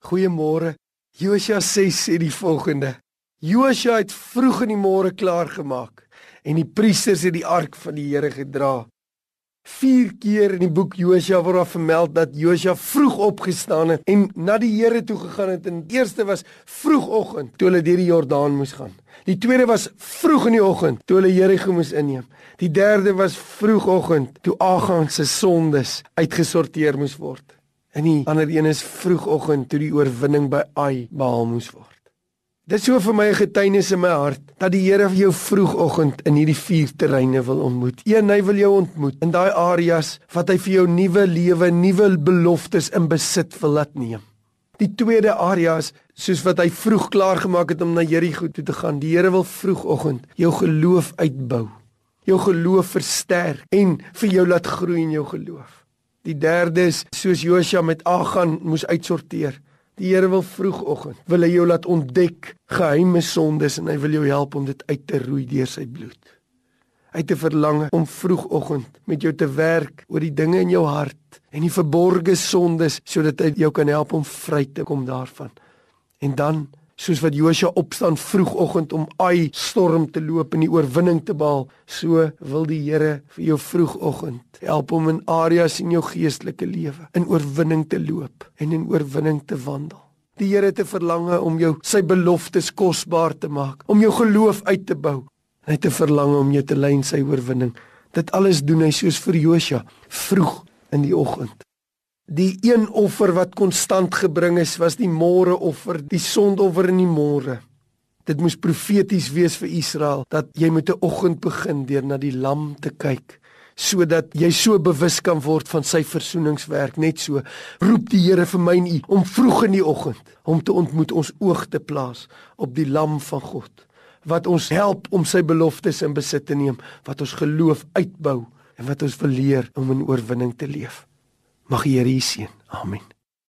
Goeiemôre. Josua 6 sê die volgende: Josua het vroeg in die môre klaar gemaak en die priesters het die ark van die Here gedra. Vier keer in die boek Josua word daar vermeld dat Josua vroeg opgestaan het en na die Here toe gegaan het. En die eerste was vroegoggend toe hulle deur die Jordaan moes gaan. Die tweede was vroeg in die oggend toe hulle Jerigo moes inneem. Die derde was vroegoggend toe Agan se sondes uitgesorteer moes word. En die ander een is vroegoggend toe die oorwinning by Ai behaal moes word. Dit so vir my 'n getuienis in my hart dat die Here vir jou vroegoggend in hierdie vier terreine wil ontmoet. Een, hy wil jou ontmoet in daai areas wat hy vir jou nuwe lewe, nuwe beloftes in besit wil laat neem. Die tweede areas soos wat hy vroeg klaar gemaak het om na Jerigo toe te gaan. Die Here wil vroegoggend jou geloof uitbou. Jou geloof versterk en vir jou laat groei in jou geloof. Die derde is soos Josua met Agan moes uitsorteer. Die Here wil vroegoggend wil hy jou laat ontdek geheime sondes en hy wil jou help om dit uit te roei deur sy bloed. Hy het 'n verlange om vroegoggend met jou te werk oor die dinge in jou hart en die verborgde sondes sodat hy jou kan help om vry te kom daarvan. En dan soos wat Josua opstaan vroegoggend om Ai storm te loop en die oorwinning te behaal, so wil die Here vir jou vroegoggend help om in areas in jou geestelike lewe in oorwinning te loop en in oorwinning te wandel. Die Here 'n verlange om jou sy beloftes kosbaar te maak, om jou geloof uit te bou. Hy 'n verlange om jou te lei in sy oorwinning. Dit alles doen hy soos vir Josua vroeg in die oggend. Die een offer wat konstant gebring is, was die môreoffer, die sondoffer in die môre. Dit moes profeties wees vir Israel dat jy met 'n oggend begin deur na die lam te kyk sodat jy so bewus kan word van sy versoeningswerk net so roep die Here vir my en u om vroeg in die oggend om te ontmoet ons oog te plaas op die lam van God wat ons help om sy beloftes in besit te neem wat ons geloof uitbou en wat ons wil leer om in oorwinning te leef Mag die Here u seën. Amen.